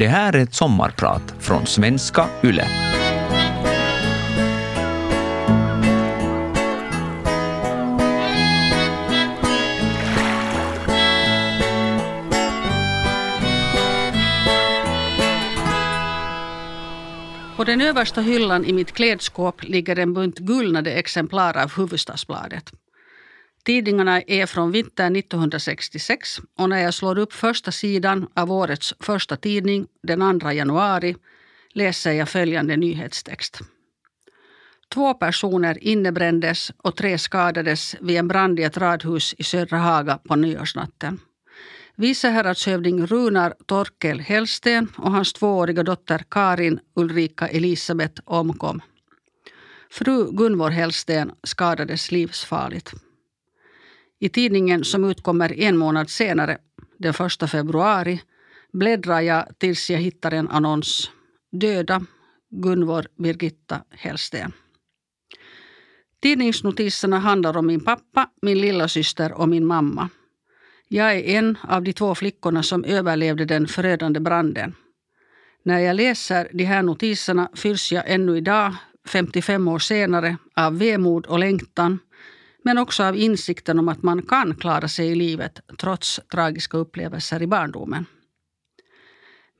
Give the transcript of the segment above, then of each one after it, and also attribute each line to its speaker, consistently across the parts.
Speaker 1: Det här är ett sommarprat från svenska YLE.
Speaker 2: På den översta hyllan i mitt klädskåp ligger en bunt gulnade exemplar av Hufvudstadsbladet. Tidningarna är från vintern 1966 och när jag slår upp första sidan av årets första tidning den 2 januari läser jag följande nyhetstext. Två personer innebrändes och tre skadades vid en brand i ett radhus i Södra Haga på nyårsnatten. Vicehäradshövding Runar Torkel Hellsten och hans tvååriga dotter Karin Ulrika Elisabeth omkom. Fru Gunvor Hellsten skadades livsfarligt. I tidningen som utkommer en månad senare, den 1 februari, bläddrar jag tills jag hittar en annons. Döda Gunvor Birgitta Hellsten. Tidningsnotiserna handlar om min pappa, min lilla syster och min mamma. Jag är en av de två flickorna som överlevde den förödande branden. När jag läser de här notiserna fylls jag ännu idag, 55 år senare, av vemod och längtan men också av insikten om att man kan klara sig i livet trots tragiska upplevelser i barndomen.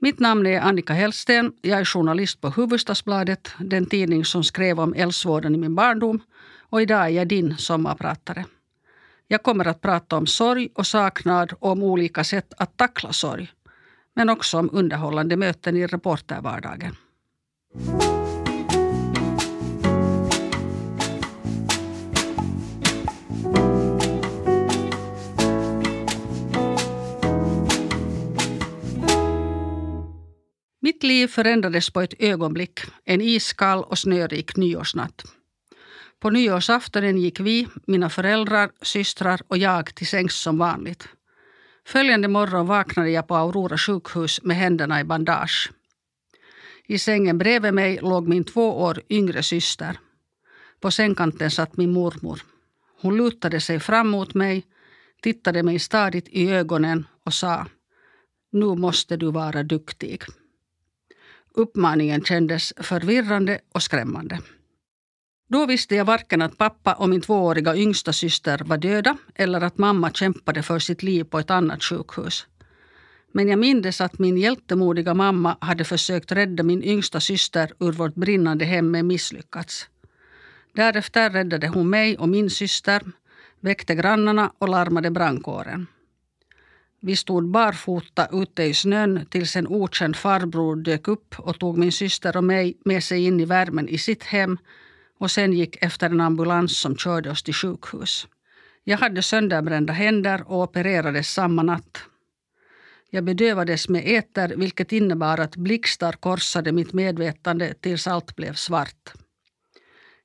Speaker 2: Mitt namn är Annika Hellsten. Jag är journalist på Hufvudstadsbladet, den tidning som skrev om eldsvådan i min barndom. Och idag är jag din sommarpratare. Jag kommer att prata om sorg och saknad och om olika sätt att tackla sorg. Men också om underhållande möten i reportervardagen. Mitt liv förändrades på ett ögonblick, en iskall och snörik nyårsnatt. På nyårsaftonen gick vi, mina föräldrar, systrar och jag till sängs som vanligt. Följande morgon vaknade jag på Aurora sjukhus med händerna i bandage. I sängen bredvid mig låg min två år yngre syster. På sängkanten satt min mormor. Hon lutade sig fram mot mig, tittade mig stadigt i ögonen och sa Nu måste du vara duktig. Uppmaningen kändes förvirrande och skrämmande. Då visste jag varken att pappa och min tvååriga yngsta syster var döda eller att mamma kämpade för sitt liv på ett annat sjukhus. Men jag mindes att min hjältemodiga mamma hade försökt rädda min yngsta syster ur vårt brinnande hem men misslyckats. Därefter räddade hon mig och min syster, väckte grannarna och larmade brandkåren. Vi stod barfota ute i snön tills en okänd farbror dök upp och tog min syster och mig med sig in i värmen i sitt hem och sen gick efter en ambulans som körde oss till sjukhus. Jag hade sönderbrända händer och opererades samma natt. Jag bedövades med äter vilket innebar att blixtar korsade mitt medvetande tills allt blev svart.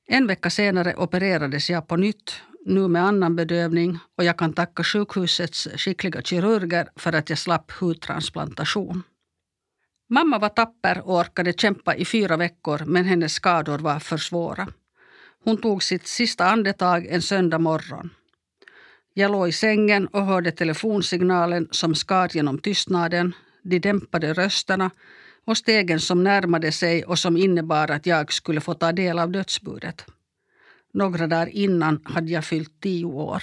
Speaker 2: En vecka senare opererades jag på nytt nu med annan bedövning och jag kan tacka sjukhusets skickliga kirurger för att jag slapp hudtransplantation. Mamma var tapper och orkade kämpa i fyra veckor men hennes skador var för svåra. Hon tog sitt sista andetag en söndag morgon. Jag låg i sängen och hörde telefonsignalen som skar genom tystnaden, de dämpade rösterna och stegen som närmade sig och som innebar att jag skulle få ta del av dödsbudet. Några dagar innan hade jag fyllt tio år.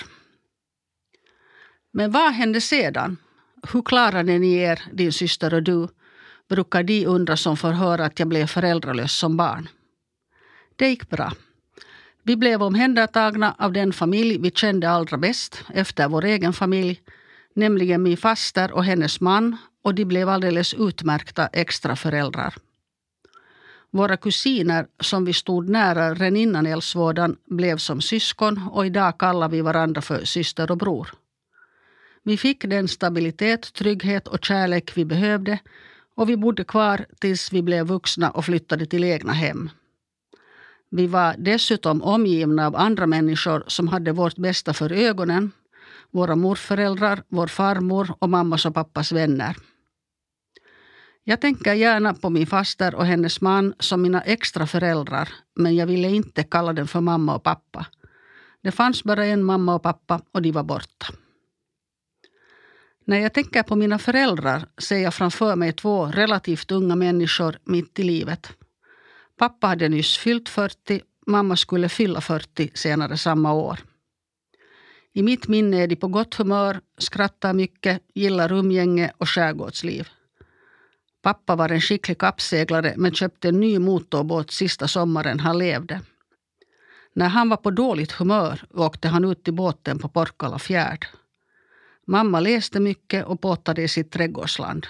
Speaker 2: Men vad hände sedan? Hur klarade ni er, din syster och du? brukar de undra som får höra att jag blev föräldralös som barn. Det gick bra. Vi blev omhändertagna av den familj vi kände allra bäst efter vår egen familj, nämligen min faster och hennes man och de blev alldeles utmärkta extra föräldrar. Våra kusiner som vi stod nära redan innan eldsvådan blev som syskon och idag kallar vi varandra för syster och bror. Vi fick den stabilitet, trygghet och kärlek vi behövde och vi bodde kvar tills vi blev vuxna och flyttade till egna hem. Vi var dessutom omgivna av andra människor som hade vårt bästa för ögonen. Våra morföräldrar, vår farmor och mammas och pappas vänner. Jag tänker gärna på min faster och hennes man som mina extra föräldrar men jag ville inte kalla dem för mamma och pappa. Det fanns bara en mamma och pappa och de var borta. När jag tänker på mina föräldrar ser jag framför mig två relativt unga människor mitt i livet. Pappa hade nyss fyllt 40, mamma skulle fylla 40 senare samma år. I mitt minne är de på gott humör, skrattar mycket, gillar umgänge och skärgårdsliv. Pappa var en skicklig kappseglare men köpte en ny motorbåt sista sommaren han levde. När han var på dåligt humör åkte han ut till båten på Porkala fjärd. Mamma läste mycket och båtade i sitt trädgårdsland.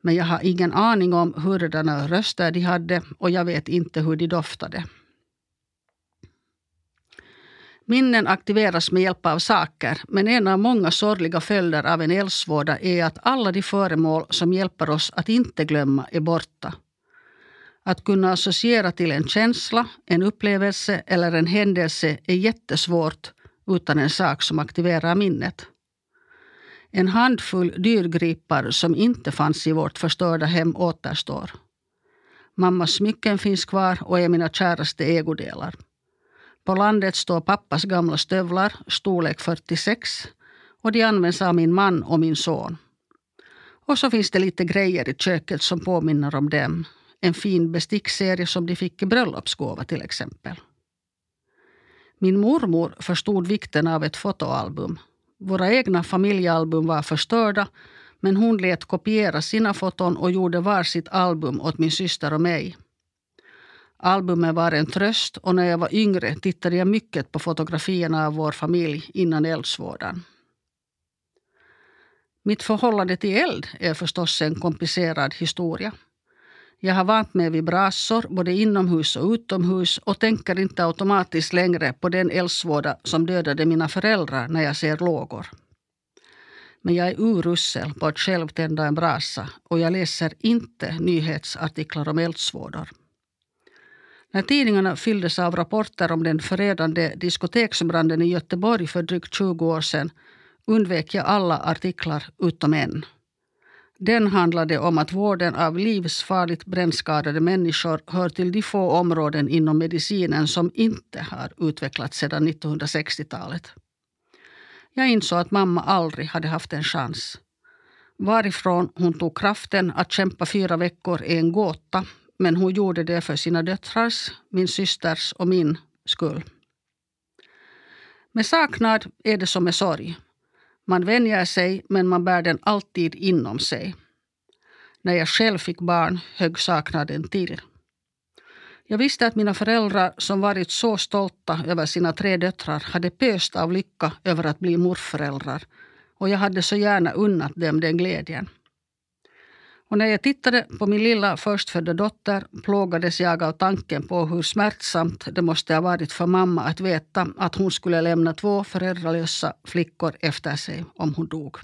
Speaker 2: Men jag har ingen aning om hurdana röster de hade och jag vet inte hur de doftade. Minnen aktiveras med hjälp av saker, men en av många sorgliga följder av en eldsvåda är att alla de föremål som hjälper oss att inte glömma är borta. Att kunna associera till en känsla, en upplevelse eller en händelse är jättesvårt utan en sak som aktiverar minnet. En handfull dyrgripar som inte fanns i vårt förstörda hem återstår. Mammas smycken finns kvar och är mina käraste ägodelar. På landet står pappas gamla stövlar, storlek 46, och de används av min man och min son. Och så finns det lite grejer i köket som påminner om dem. En fin bestickserie som de fick i bröllopsgåva till exempel. Min mormor förstod vikten av ett fotoalbum. Våra egna familjealbum var förstörda men hon lät kopiera sina foton och gjorde varsitt album åt min syster och mig. Albumet var en tröst och när jag var yngre tittade jag mycket på fotografierna av vår familj innan eldsvådan. Mitt förhållande till eld är förstås en komplicerad historia. Jag har vant mig vid brasor både inomhus och utomhus och tänker inte automatiskt längre på den eldsvåda som dödade mina föräldrar när jag ser lågor. Men jag är urusel på att själv tända en brasa och jag läser inte nyhetsartiklar om eldsvådor. När tidningarna fylldes av rapporter om den förödande diskoteksbranden i Göteborg för drygt 20 år sedan undvek jag alla artiklar utom en. Den handlade om att vården av livsfarligt brännskadade människor hör till de få områden inom medicinen som inte har utvecklats sedan 1960-talet. Jag insåg att mamma aldrig hade haft en chans. Varifrån hon tog kraften att kämpa fyra veckor är en gåta men hon gjorde det för sina döttrars, min systers och min skull. Med saknad är det som med sorg. Man vänjer sig, men man bär den alltid inom sig. När jag själv fick barn högg saknaden till. Jag visste att mina föräldrar som varit så stolta över sina tre döttrar hade pöst av lycka över att bli morföräldrar och jag hade så gärna unnat dem den glädjen. Och när jag tittade på min lilla förstfödda dotter plågades jag av tanken på hur smärtsamt det måste ha varit för mamma att veta att hon skulle lämna två föräldralösa flickor efter sig om hon dog.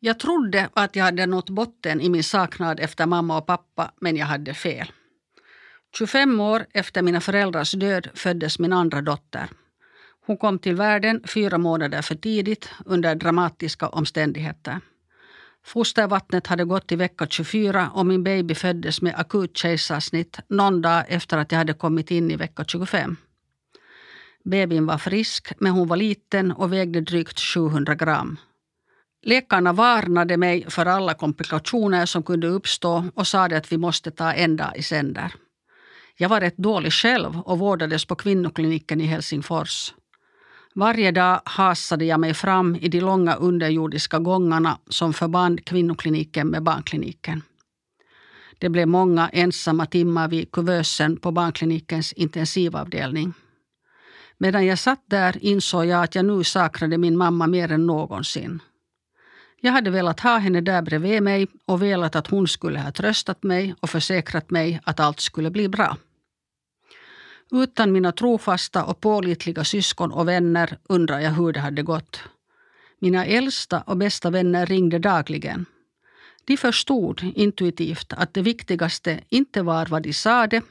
Speaker 2: Jag trodde att jag hade nått botten i min saknad efter mamma och pappa, men jag hade fel. 25 år efter mina föräldrars död föddes min andra dotter. Hon kom till världen fyra månader för tidigt under dramatiska omständigheter. Fostervattnet hade gått i vecka 24 och min baby föddes med akut kejsarsnitt någon dag efter att jag hade kommit in i vecka 25. Babyn var frisk, men hon var liten och vägde drygt 700 gram. Läkarna varnade mig för alla komplikationer som kunde uppstå och sa att vi måste ta en dag i sänder. Jag var rätt dålig själv och vårdades på kvinnokliniken i Helsingfors. Varje dag hasade jag mig fram i de långa underjordiska gångarna som förband kvinnokliniken med barnkliniken. Det blev många ensamma timmar vid kuvösen på barnklinikens intensivavdelning. Medan jag satt där insåg jag att jag nu saknade min mamma mer än någonsin. Jag hade velat ha henne där bredvid mig och velat att hon skulle ha tröstat mig och försäkrat mig att allt skulle bli bra. Utan mina trofasta och pålitliga syskon och vänner undrar jag hur det hade gått. Mina äldsta och bästa vänner ringde dagligen. De förstod intuitivt att det viktigaste inte var vad de sade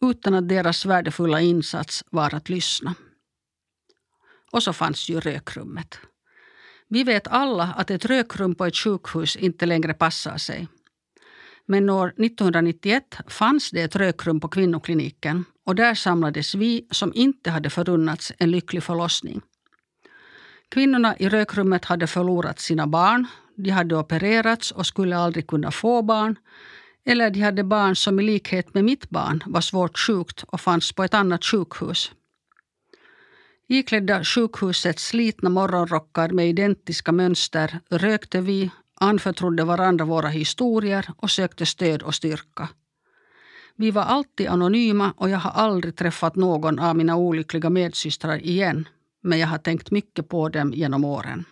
Speaker 2: utan att deras värdefulla insats var att lyssna. Och så fanns ju rökrummet. Vi vet alla att ett rökrum på ett sjukhus inte längre passar sig. Men år 1991 fanns det ett rökrum på kvinnokliniken och där samlades vi som inte hade förunnats en lycklig förlossning. Kvinnorna i rökrummet hade förlorat sina barn, de hade opererats och skulle aldrig kunna få barn eller de hade barn som i likhet med mitt barn var svårt sjukt och fanns på ett annat sjukhus. Iklädda sjukhusets slitna morgonrockar med identiska mönster rökte vi, anförtrodde varandra våra historier och sökte stöd och styrka. Vi var alltid anonyma och jag har aldrig träffat någon av mina olyckliga medsystrar igen men jag har tänkt mycket på dem genom åren.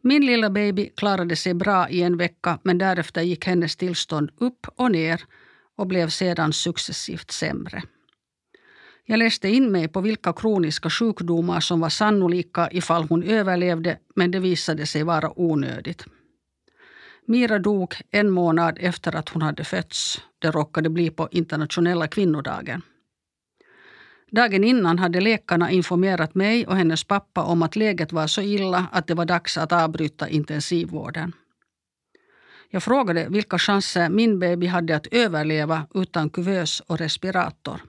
Speaker 2: Min lilla baby klarade sig bra i en vecka men därefter gick hennes tillstånd upp och ner och blev sedan successivt sämre. Jag läste in mig på vilka kroniska sjukdomar som var sannolika ifall hon överlevde men det visade sig vara onödigt. Mira dog en månad efter att hon hade fötts. Det råkade bli på internationella kvinnodagen. Dagen innan hade läkarna informerat mig och hennes pappa om att läget var så illa att det var dags att avbryta intensivvården. Jag frågade vilka chanser min baby hade att överleva utan kuvös och respirator.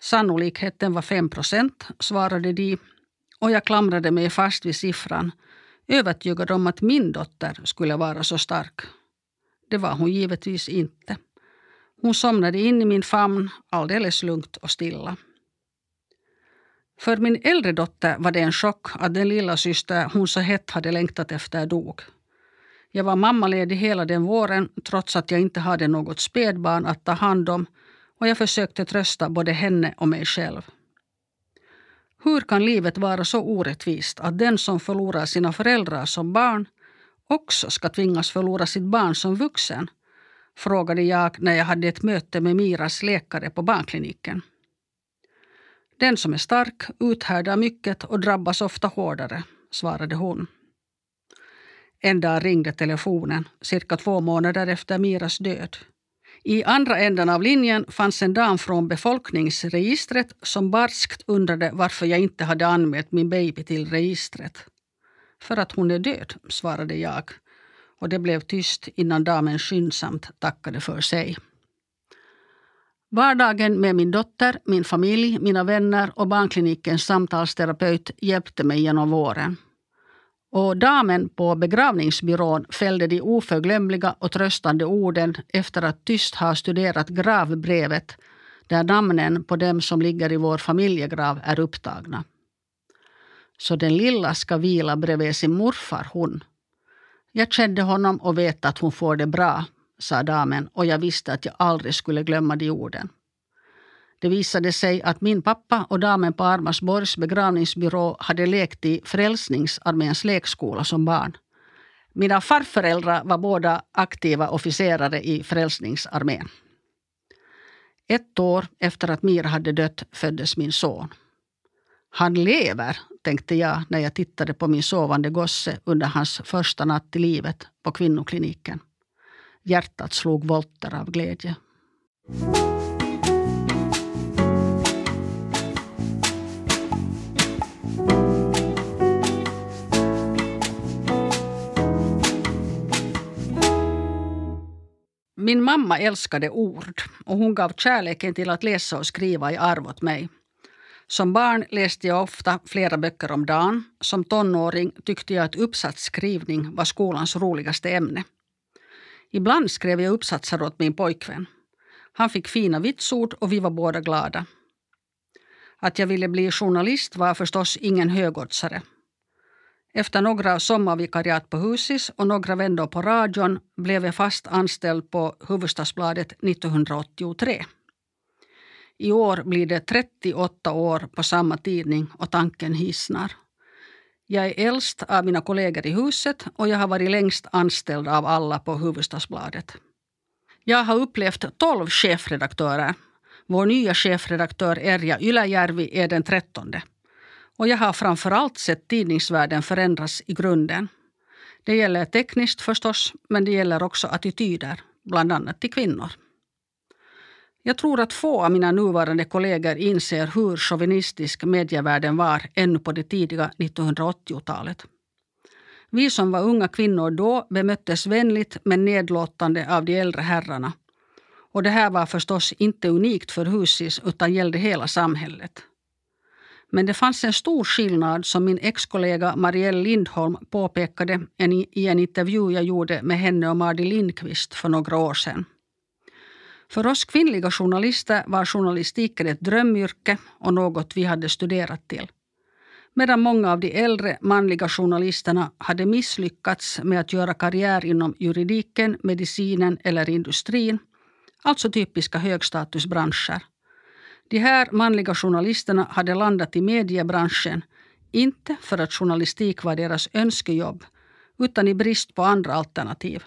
Speaker 2: Sannolikheten var 5 procent, svarade de och jag klamrade mig fast vid siffran övertygad om att min dotter skulle vara så stark. Det var hon givetvis inte. Hon somnade in i min famn alldeles lugnt och stilla. För min äldre dotter var det en chock att den lilla syster hon så hett hade längtat efter dog. Jag var mammaledig hela den våren trots att jag inte hade något spädbarn att ta hand om och jag försökte trösta både henne och mig själv. Hur kan livet vara så orättvist att den som förlorar sina föräldrar som barn också ska tvingas förlora sitt barn som vuxen? frågade jag när jag hade ett möte med Miras läkare på barnkliniken. Den som är stark uthärdar mycket och drabbas ofta hårdare, svarade hon. En dag ringde telefonen, cirka två månader efter Miras död. I andra änden av linjen fanns en dam från befolkningsregistret som barskt undrade varför jag inte hade anmält min baby till registret. För att hon är död, svarade jag och det blev tyst innan damen skyndsamt tackade för sig. Vardagen med min dotter, min familj, mina vänner och barnklinikens samtalsterapeut hjälpte mig genom våren. Och damen på begravningsbyrån fällde de oförglömliga och tröstande orden efter att tyst ha studerat gravbrevet där namnen på dem som ligger i vår familjegrav är upptagna. Så den lilla ska vila bredvid sin morfar, hon. Jag kände honom och vet att hon får det bra, sa damen och jag visste att jag aldrig skulle glömma de orden. Det visade sig att min pappa och damen på Armasborgs begravningsbyrå hade lekt i Frälsningsarméns lekskola som barn. Mina farföräldrar var båda aktiva officerare i Frälsningsarmén. Ett år efter att Mira hade dött föddes min son. Han lever, tänkte jag när jag tittade på min sovande gosse under hans första natt i livet på kvinnokliniken. Hjärtat slog volter av glädje. Min mamma älskade ord och hon gav kärleken till att läsa och skriva i arv åt mig. Som barn läste jag ofta flera böcker om dagen. Som tonåring tyckte jag att uppsatsskrivning var skolans roligaste ämne. Ibland skrev jag uppsatser åt min pojkvän. Han fick fina vitsord och vi var båda glada. Att jag ville bli journalist var förstås ingen högoddsare. Efter några sommarvikariat på Husis och några vändor på radion blev jag fast anställd på Hufvudstadsbladet 1983. I år blir det 38 år på samma tidning och tanken hisnar. Jag är äldst av mina kollegor i huset och jag har varit längst anställd av alla på Hufvudstadsbladet. Jag har upplevt 12 chefredaktörer. Vår nya chefredaktör Erja Yläjärvi är den trettonde. Och jag har framför allt sett tidningsvärlden förändras i grunden. Det gäller tekniskt förstås, men det gäller också attityder, bland annat till kvinnor. Jag tror att få av mina nuvarande kollegor inser hur chauvinistisk medievärlden var ännu på det tidiga 1980-talet. Vi som var unga kvinnor då bemöttes vänligt men nedlåtande av de äldre herrarna. Och det här var förstås inte unikt för Husis utan gällde hela samhället. Men det fanns en stor skillnad som min exkollega Marielle Lindholm påpekade i en intervju jag gjorde med henne och Mardi Lindqvist för några år sedan. För oss kvinnliga journalister var journalistiken ett drömyrke och något vi hade studerat till. Medan många av de äldre manliga journalisterna hade misslyckats med att göra karriär inom juridiken, medicinen eller industrin, alltså typiska högstatusbranscher. De här manliga journalisterna hade landat i mediebranschen, inte för att journalistik var deras önskejobb, utan i brist på andra alternativ.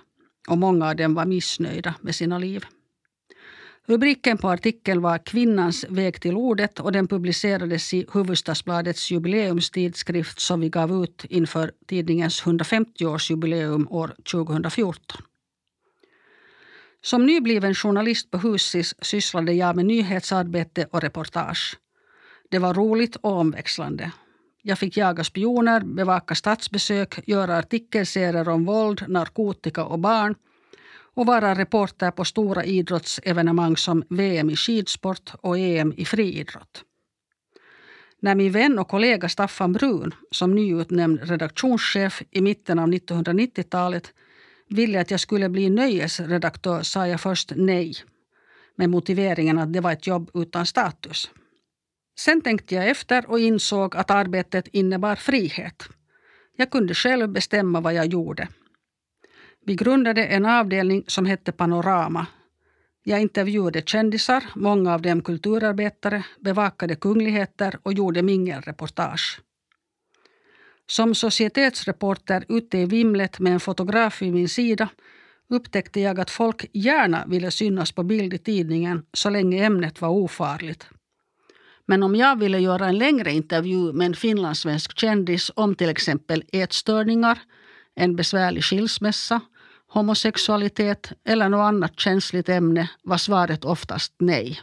Speaker 2: Och många av dem var missnöjda med sina liv. Rubriken på artikeln var Kvinnans väg till ordet och den publicerades i Hufvudstadsbladets jubileumstidskrift som vi gav ut inför tidningens 150-årsjubileum år 2014. Som nybliven journalist på Husis sysslade jag med nyhetsarbete och reportage. Det var roligt och omväxlande. Jag fick jaga spioner, bevaka statsbesök, göra artikelserier om våld, narkotika och barn och vara reporter på stora idrottsevenemang som VM i skidsport och EM i friidrott. När min vän och kollega Staffan Brun, som nyutnämnd redaktionschef i mitten av 1990-talet, ville att jag skulle bli nöjesredaktör sa jag först nej med motiveringen att det var ett jobb utan status. Sen tänkte jag efter och insåg att arbetet innebar frihet. Jag kunde själv bestämma vad jag gjorde. Vi grundade en avdelning som hette Panorama. Jag intervjuade kändisar, många av dem kulturarbetare, bevakade kungligheter och gjorde mingelreportage. Som societetsreporter ute i vimlet med en fotograf vid min sida upptäckte jag att folk gärna ville synas på bild i tidningen så länge ämnet var ofarligt. Men om jag ville göra en längre intervju med en finlandssvensk kändis om till exempel ätstörningar, en besvärlig skilsmässa, homosexualitet eller något annat känsligt ämne var svaret oftast nej.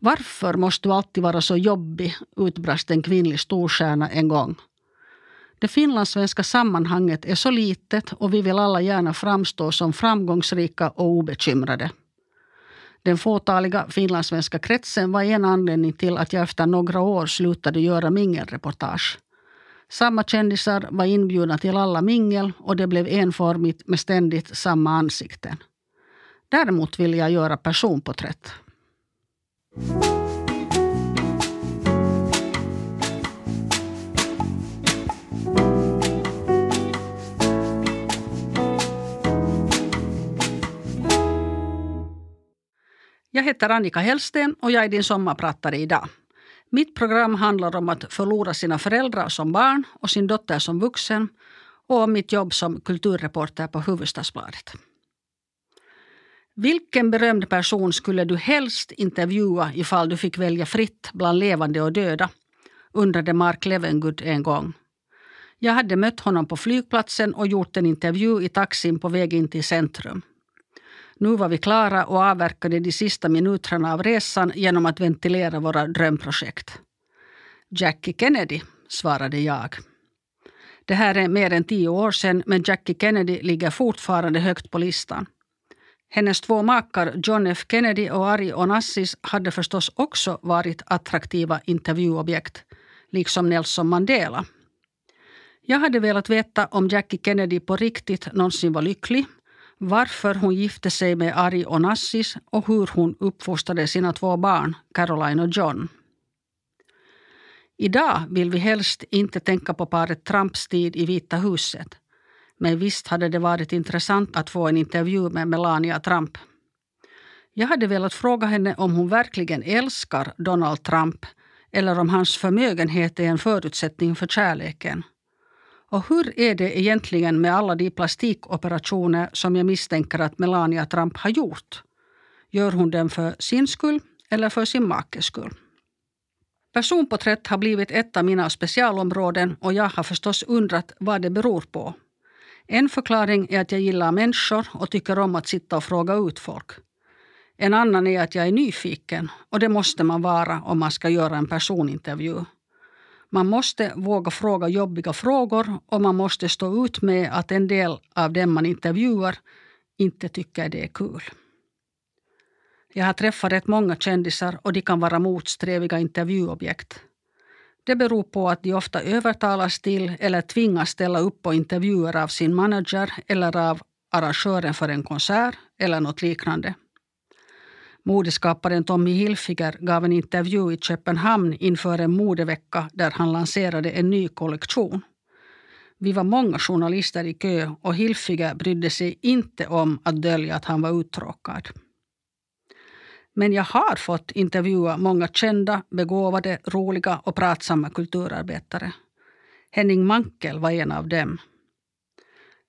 Speaker 2: Varför måste du alltid vara så jobbig, utbrast en kvinnlig storstjärna en gång. Det finlandssvenska sammanhanget är så litet och vi vill alla gärna framstå som framgångsrika och obekymrade. Den fåtaliga finlandssvenska kretsen var en anledning till att jag efter några år slutade göra mingelreportage. Samma kändisar var inbjudna till alla mingel och det blev enformigt med ständigt samma ansikten. Däremot ville jag göra personporträtt. Jag heter Annika Hellsten och jag är din sommarpratare idag. Mitt program handlar om att förlora sina föräldrar som barn och sin dotter som vuxen och om mitt jobb som kulturreporter på Hufvudstadsbladet. Vilken berömd person skulle du helst intervjua ifall du fick välja fritt bland levande och döda? undrade Mark Levengood en gång. Jag hade mött honom på flygplatsen och gjort en intervju i taxin på väg in till centrum. Nu var vi klara och avverkade de sista minuterna av resan genom att ventilera våra drömprojekt. Jackie Kennedy, svarade jag. Det här är mer än tio år sedan men Jackie Kennedy ligger fortfarande högt på listan. Hennes två makar John F Kennedy och Ari Onassis hade förstås också varit attraktiva intervjuobjekt, liksom Nelson Mandela. Jag hade velat veta om Jackie Kennedy på riktigt någonsin var lycklig varför hon gifte sig med Ari Onassis och hur hon uppfostrade sina två barn, Caroline och John. Idag vill vi helst inte tänka på paret Trumps tid i Vita huset. Men visst hade det varit intressant att få en intervju med Melania Trump. Jag hade velat fråga henne om hon verkligen älskar Donald Trump eller om hans förmögenhet är en förutsättning för kärleken. Och hur är det egentligen med alla de plastikoperationer som jag misstänker att Melania Trump har gjort? Gör hon dem för sin skull eller för sin makes skull? Personporträtt har blivit ett av mina specialområden och jag har förstås undrat vad det beror på. En förklaring är att jag gillar människor och tycker om att sitta och fråga ut folk. En annan är att jag är nyfiken och det måste man vara om man ska göra en personintervju. Man måste våga fråga jobbiga frågor och man måste stå ut med att en del av dem man intervjuar inte tycker det är kul. Jag har träffat rätt många kändisar och de kan vara motsträviga intervjuobjekt. Det beror på att de ofta övertalas till eller tvingas ställa upp på intervjuer av sin manager eller av arrangören för en konsert eller något liknande. Modeskaparen Tommy Hilfiger gav en intervju i Köpenhamn inför en modevecka där han lanserade en ny kollektion. Vi var många journalister i kö och Hilfiger brydde sig inte om att dölja att han var uttråkad. Men jag har fått intervjua många kända, begåvade, roliga och pratsamma kulturarbetare. Henning Mankel var en av dem.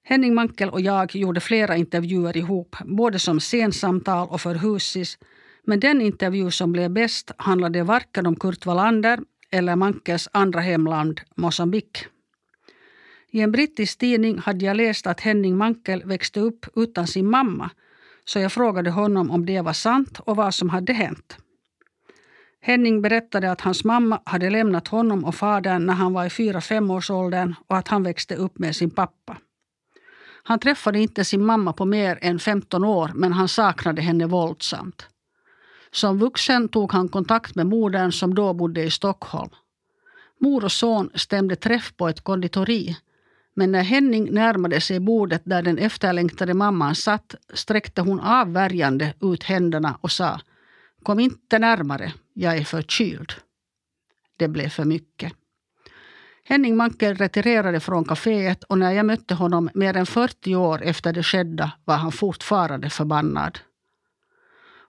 Speaker 2: Henning Mankel och jag gjorde flera intervjuer ihop, både som scensamtal och för Husis. Men den intervju som blev bäst handlade varken om Kurt Wallander eller Mankels andra hemland, Mosambik. I en brittisk tidning hade jag läst att Henning Mankel växte upp utan sin mamma så jag frågade honom om det var sant och vad som hade hänt. Henning berättade att hans mamma hade lämnat honom och fadern när han var i fyra femårsåldern och att han växte upp med sin pappa. Han träffade inte sin mamma på mer än 15 år men han saknade henne våldsamt. Som vuxen tog han kontakt med modern som då bodde i Stockholm. Mor och son stämde träff på ett konditori men när Henning närmade sig bordet där den efterlängtade mamman satt sträckte hon avvärjande ut händerna och sa Kom inte närmare, jag är förkyld. Det blev för mycket. Henning Mankel retirerade från kaféet och när jag mötte honom mer än 40 år efter det skedda var han fortfarande förbannad.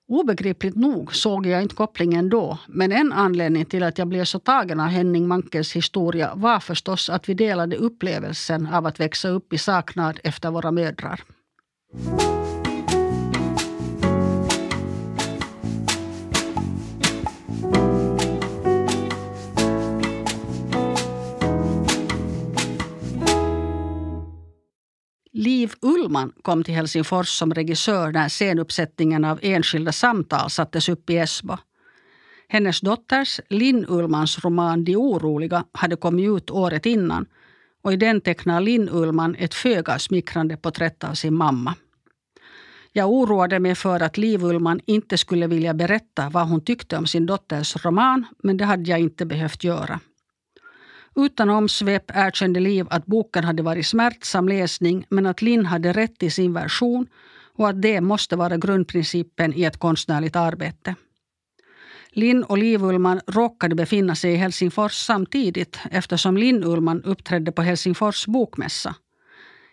Speaker 2: Obegripligt nog såg jag inte kopplingen då, men en anledning till att jag blev så tagen av Henning Mankels historia var förstås att vi delade upplevelsen av att växa upp i saknad efter våra mödrar. Liv Ullman kom till Helsingfors som regissör när scenuppsättningen av Enskilda samtal sattes upp i Esbo. Hennes dotters, Linn Ullmans roman De oroliga hade kommit ut året innan och i den tecknar Linn Ullman ett föga smickrande porträtt av sin mamma. Jag oroade mig för att Liv Ullman inte skulle vilja berätta vad hon tyckte om sin dotters roman, men det hade jag inte behövt göra. Utan omsvep erkände Liv att boken hade varit smärtsam läsning men att Linn hade rätt i sin version och att det måste vara grundprincipen i ett konstnärligt arbete. Linn och Liv Ullman råkade befinna sig i Helsingfors samtidigt eftersom Linn Ullman uppträdde på Helsingfors bokmässa.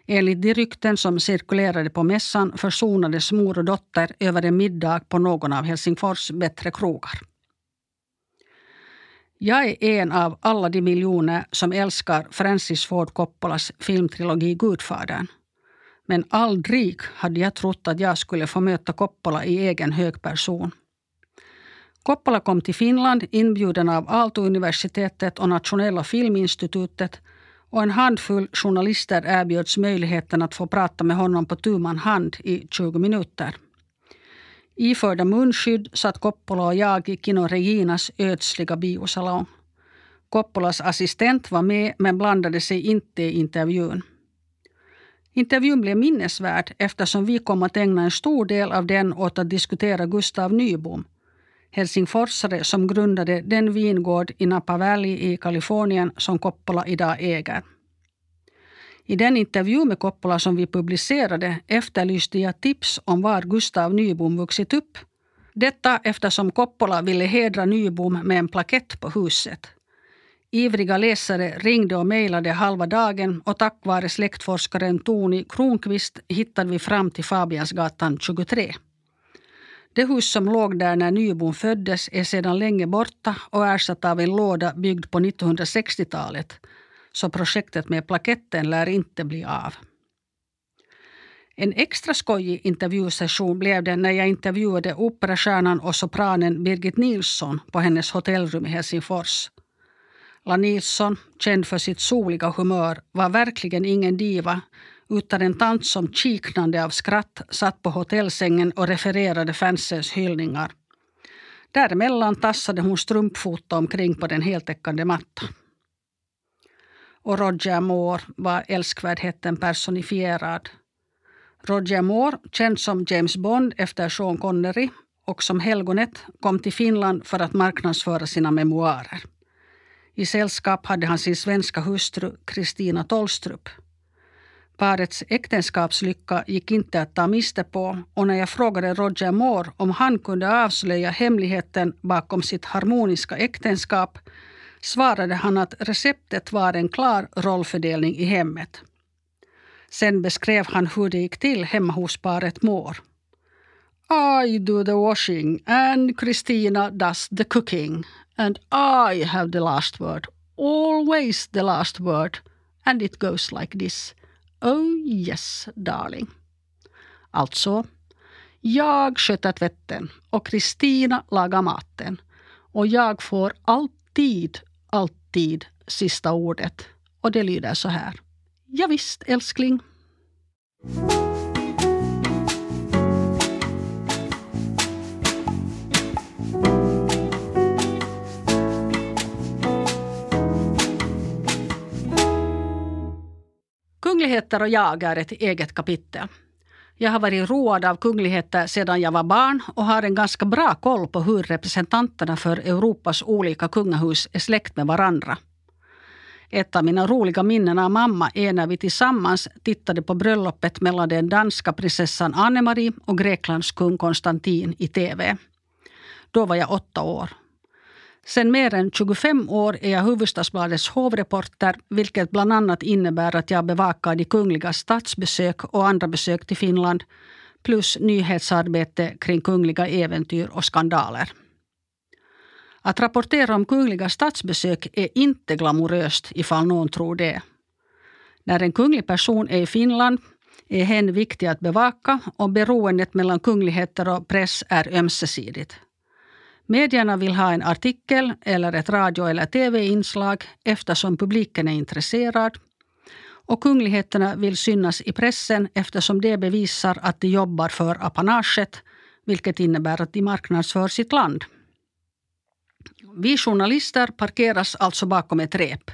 Speaker 2: Enligt de rykten som cirkulerade på mässan försonades mor och dotter över en middag på någon av Helsingfors bättre krogar. Jag är en av alla de miljoner som älskar Francis Ford Coppolas filmtrilogi Gudfadern. Men aldrig hade jag trott att jag skulle få möta Coppola i egen hög person. Coppola kom till Finland inbjuden av Aalto-universitetet och Nationella filminstitutet och en handfull journalister erbjöds möjligheten att få prata med honom på tu man hand i 20 minuter. Iförda munskydd satt Coppola och jag i Kino Reginas ödsliga biosalong. Coppolas assistent var med men blandade sig inte i intervjun. Intervjun blev minnesvärd eftersom vi kom att ägna en stor del av den åt att diskutera Gustav Nybom, helsingforsare som grundade den vingård i Napa Valley i Kalifornien som Coppola idag äger. I den intervju med Coppola som vi publicerade efterlyste jag tips om var Gustav Nybom vuxit upp. Detta eftersom Coppola ville hedra Nybom med en plakett på huset. Ivriga läsare ringde och mejlade halva dagen och tack vare släktforskaren Toni Kronqvist hittade vi fram till Fabiansgatan 23. Det hus som låg där när Nybom föddes är sedan länge borta och ersatt av en låda byggd på 1960-talet så projektet med plaketten lär inte bli av. En extra skojig intervjusession blev det när jag intervjuade operastjärnan och sopranen Birgit Nilsson på hennes hotellrum i Helsingfors. La Nilsson, känd för sitt soliga humör, var verkligen ingen diva utan en tant som kiknande av skratt satt på hotellsängen och refererade fansens hyllningar. Däremellan tassade hon strumpfota omkring på den heltäckande mattan. Och Roger Moore var älskvärdheten personifierad. Roger Moore, känd som James Bond efter Sean Connery och som helgonet, kom till Finland för att marknadsföra sina memoarer. I sällskap hade han sin svenska hustru Kristina Tolstrup. Parets äktenskapslycka gick inte att ta miste på och när jag frågade Roger Moore om han kunde avslöja hemligheten bakom sitt harmoniska äktenskap svarade han att receptet var en klar rollfördelning i hemmet. Sen beskrev han hur det gick till hemma hos paret Moore. I do the washing and Christina does the cooking and I have the last word, always the last word and it goes like this. Oh yes, darling. Alltså, jag sköter tvätten och Kristina lagar maten. Och jag får alltid, alltid sista ordet. Och det lyder så här. Ja, visst, älskling. Kungligheter och jag är ett eget kapitel. Jag har varit road av kungligheter sedan jag var barn och har en ganska bra koll på hur representanterna för Europas olika kungahus är släkt med varandra. Ett av mina roliga minnen av mamma är när vi tillsammans tittade på bröllopet mellan den danska prinsessan Anne-Marie och Greklands kung Konstantin i TV. Då var jag åtta år. Sen mer än 25 år är jag Hufvudstadsbladets hovreporter vilket bland annat innebär att jag bevakar de kungliga statsbesök och andra besök till Finland plus nyhetsarbete kring kungliga äventyr och skandaler. Att rapportera om kungliga statsbesök är inte glamoröst ifall någon tror det. När en kunglig person är i Finland är hen viktig att bevaka och beroendet mellan kungligheter och press är ömsesidigt. Medierna vill ha en artikel eller ett radio eller tv-inslag eftersom publiken är intresserad. Och kungligheterna vill synas i pressen eftersom det bevisar att de jobbar för apanaget, vilket innebär att de marknadsför sitt land. Vi journalister parkeras alltså bakom ett rep.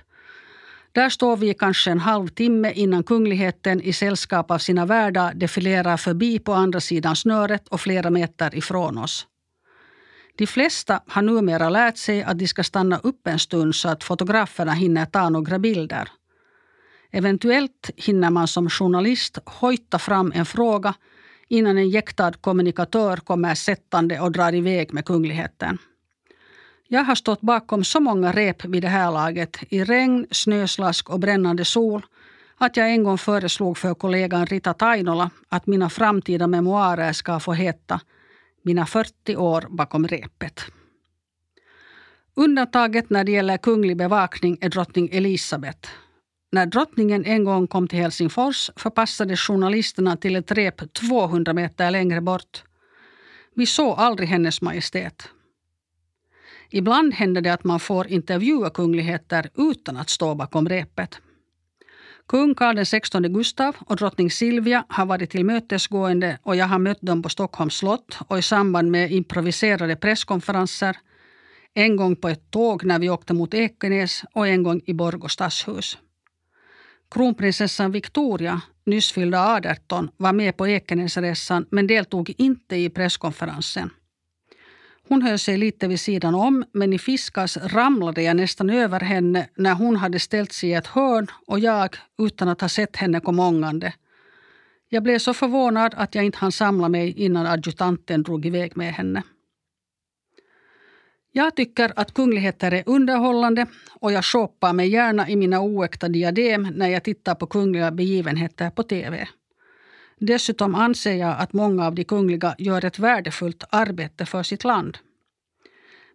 Speaker 2: Där står vi kanske en halvtimme innan kungligheten i sällskap av sina värdar defilerar förbi på andra sidan snöret och flera meter ifrån oss. De flesta har numera lärt sig att de ska stanna upp en stund så att fotograferna hinner ta några bilder. Eventuellt hinner man som journalist hojta fram en fråga innan en jäktad kommunikatör kommer sättande och drar iväg med kungligheten. Jag har stått bakom så många rep vid det här laget i regn, snöslask och brännande sol att jag en gång föreslog för kollegan Rita Tainola att mina framtida memoarer ska få heta mina 40 år bakom repet. Undantaget när det gäller kunglig bevakning är drottning Elisabeth. När drottningen en gång kom till Helsingfors förpassades journalisterna till ett rep 200 meter längre bort. Vi såg aldrig hennes majestät. Ibland händer det att man får intervjua kungligheter utan att stå bakom repet. Kung Karl XVI Gustav och drottning Silvia har varit tillmötesgående och jag har mött dem på Stockholms slott och i samband med improviserade presskonferenser. En gång på ett tåg när vi åkte mot Ekenäs och en gång i Borgå stadshus. Kronprinsessan Victoria, nyss fyllda 18, var med på Ekenäsresan men deltog inte i presskonferensen. Hon höll sig lite vid sidan om men i fiskas ramlade jag nästan över henne när hon hade ställt sig i ett hörn och jag, utan att ha sett henne, kom ångande. Jag blev så förvånad att jag inte hann samla mig innan adjutanten drog iväg med henne. Jag tycker att kungligheter är underhållande och jag shoppar mig gärna i mina oäkta diadem när jag tittar på kungliga begivenheter på tv. Dessutom anser jag att många av de kungliga gör ett värdefullt arbete för sitt land.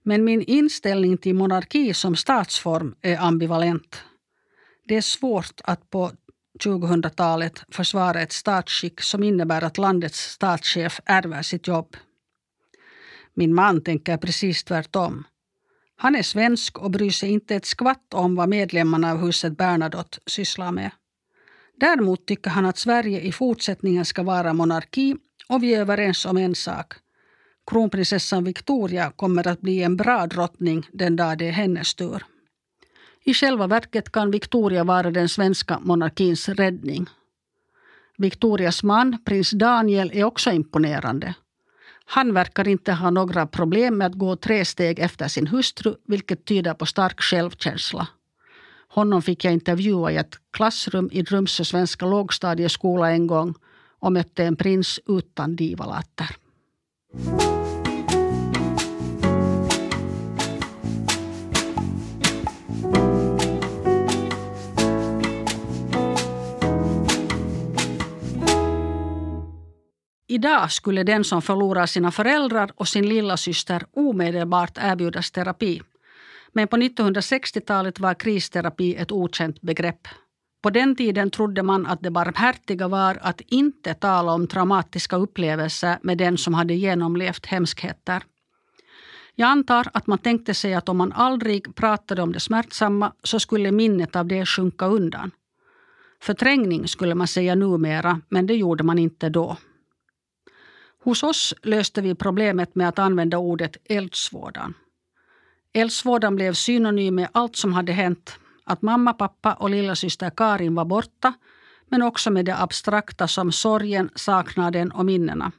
Speaker 2: Men min inställning till monarki som statsform är ambivalent. Det är svårt att på 2000-talet försvara ett statsskick som innebär att landets statschef ärver sitt jobb. Min man tänker precis tvärtom. Han är svensk och bryr sig inte ett skvatt om vad medlemmarna av huset Bernadotte sysslar med. Däremot tycker han att Sverige i fortsättningen ska vara monarki och vi är överens om en sak. Kronprinsessan Victoria kommer att bli en bra drottning den dag det är hennes tur. I själva verket kan Victoria vara den svenska monarkins räddning. Victorias man, prins Daniel, är också imponerande. Han verkar inte ha några problem med att gå tre steg efter sin hustru, vilket tyder på stark självkänsla. Honom fick jag intervjua i ett klassrum i Drumsö svenska lågstadieskola en gång och mötte en prins utan divalatter. Idag skulle den som förlorar sina föräldrar och sin lilla syster omedelbart erbjudas terapi. Men på 1960-talet var kristerapi ett okänt begrepp. På den tiden trodde man att det barmhärtiga var att inte tala om traumatiska upplevelser med den som hade genomlevt hemskheter. Jag antar att man tänkte sig att om man aldrig pratade om det smärtsamma så skulle minnet av det sjunka undan. Förträngning skulle man säga numera, men det gjorde man inte då. Hos oss löste vi problemet med att använda ordet eldsvådan. Eldsvådan blev synonym med allt som hade hänt. Att mamma, pappa och lillasyster Karin var borta men också med det abstrakta som sorgen, saknaden och minnena.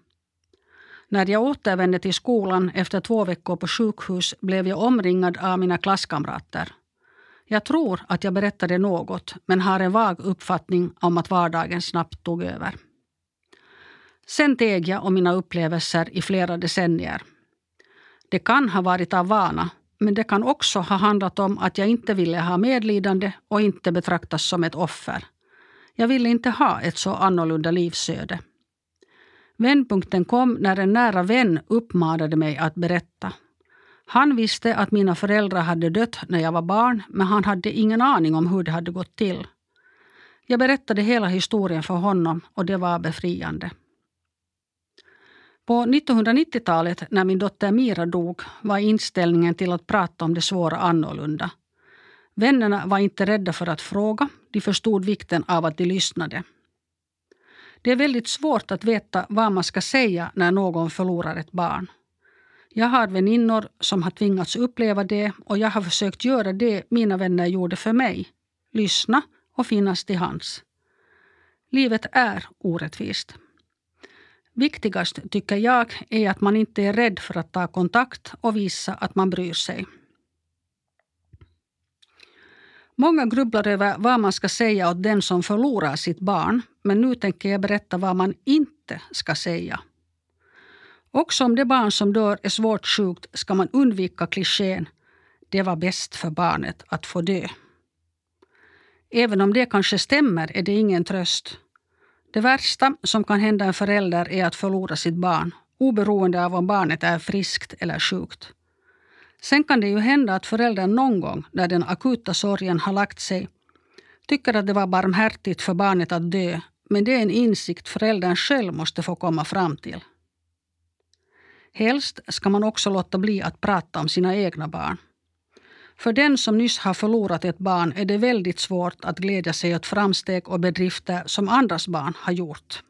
Speaker 2: När jag återvände till skolan efter två veckor på sjukhus blev jag omringad av mina klasskamrater. Jag tror att jag berättade något men har en vag uppfattning om att vardagen snabbt tog över. Sen teg jag om mina upplevelser i flera decennier. Det kan ha varit av vana, men det kan också ha handlat om att jag inte ville ha medlidande och inte betraktas som ett offer. Jag ville inte ha ett så annorlunda livsöde. Vändpunkten kom när en nära vän uppmanade mig att berätta. Han visste att mina föräldrar hade dött när jag var barn men han hade ingen aning om hur det hade gått till. Jag berättade hela historien för honom och det var befriande. På 1990-talet när min dotter Mira dog var inställningen till att prata om det svåra annorlunda. Vännerna var inte rädda för att fråga, de förstod vikten av att de lyssnade. Det är väldigt svårt att veta vad man ska säga när någon förlorar ett barn. Jag har väninnor som har tvingats uppleva det och jag har försökt göra det mina vänner gjorde för mig. Lyssna och finnas till hands. Livet är orättvist. Viktigast, tycker jag, är att man inte är rädd för att ta kontakt och visa att man bryr sig. Många grubblar över vad man ska säga åt den som förlorar sitt barn, men nu tänker jag berätta vad man inte ska säga. Också om det barn som dör är svårt sjukt ska man undvika klichén det var bäst för barnet att få dö. Även om det kanske stämmer är det ingen tröst. Det värsta som kan hända en förälder är att förlora sitt barn, oberoende av om barnet är friskt eller sjukt. Sen kan det ju hända att föräldern någon gång, när den akuta sorgen har lagt sig, tycker att det var barmhärtigt för barnet att dö, men det är en insikt föräldern själv måste få komma fram till. Helst ska man också låta bli att prata om sina egna barn. För den som nyss har förlorat ett barn är det väldigt svårt att glädja sig åt framsteg och bedrifter som andras barn har gjort.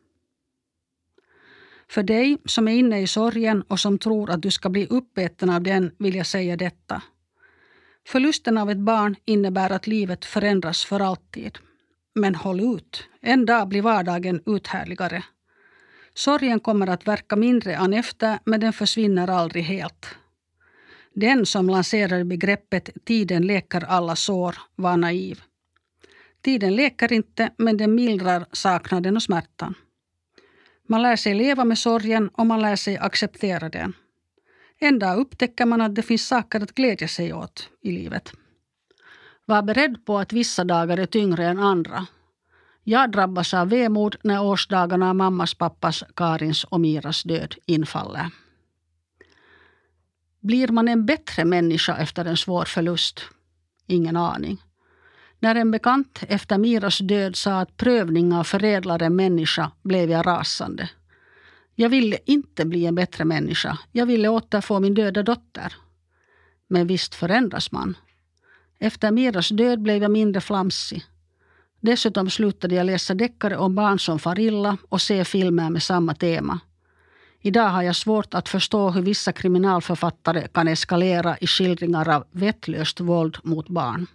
Speaker 2: För dig som är inne i sorgen och som tror att du ska bli uppäten av den vill jag säga detta. Förlusten av ett barn innebär att livet förändras för alltid. Men håll ut. En dag blir vardagen uthärligare. Sorgen kommer att verka mindre an efter, men den försvinner aldrig helt. Den som lanserade begreppet tiden läker alla sår var naiv. Tiden läker inte, men den mildrar saknaden och smärtan. Man lär sig leva med sorgen och man lär sig acceptera den. En dag upptäcker man att det finns saker att glädja sig åt i livet. Var beredd på att vissa dagar är tyngre än andra. Jag drabbas av vemod när årsdagarna av mammas, pappas, Karins och Miras död infaller. Blir man en bättre människa efter en svår förlust? Ingen aning. När en bekant efter Miras död sa att prövning av förädlar en människa blev jag rasande. Jag ville inte bli en bättre människa. Jag ville återfå min döda dotter. Men visst förändras man. Efter Miras död blev jag mindre flamsig. Dessutom slutade jag läsa deckare om barn som far illa och se filmer med samma tema. Idag har jag svårt att förstå hur vissa kriminalförfattare kan eskalera i skildringar av vettlöst våld mot barn.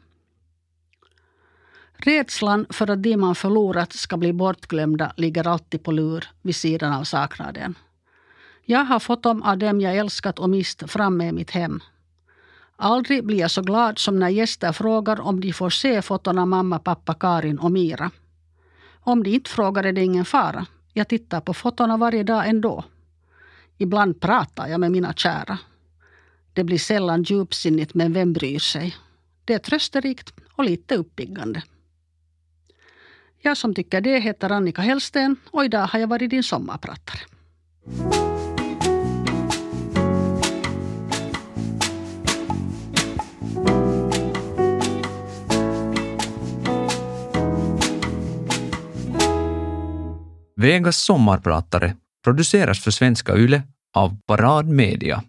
Speaker 2: Rädslan för att de man förlorat ska bli bortglömda ligger alltid på lur vid sidan av saknaden. Jag har fått dem av dem jag älskat och mist framme i mitt hem. Aldrig blir jag så glad som när gäster frågar om de får se foton av mamma, pappa, Karin och Mira. Om de inte frågar är det ingen fara. Jag tittar på fotona varje dag ändå. Ibland pratar jag med mina kära. Det blir sällan djupsinnigt, men vem bryr sig? Det är trösterikt och lite uppiggande. Jag som tycker det heter Annika Hellsten och idag har jag varit din sommarpratare.
Speaker 1: Vegas sommarpratare produceras för Svenska Yle av Parad Media.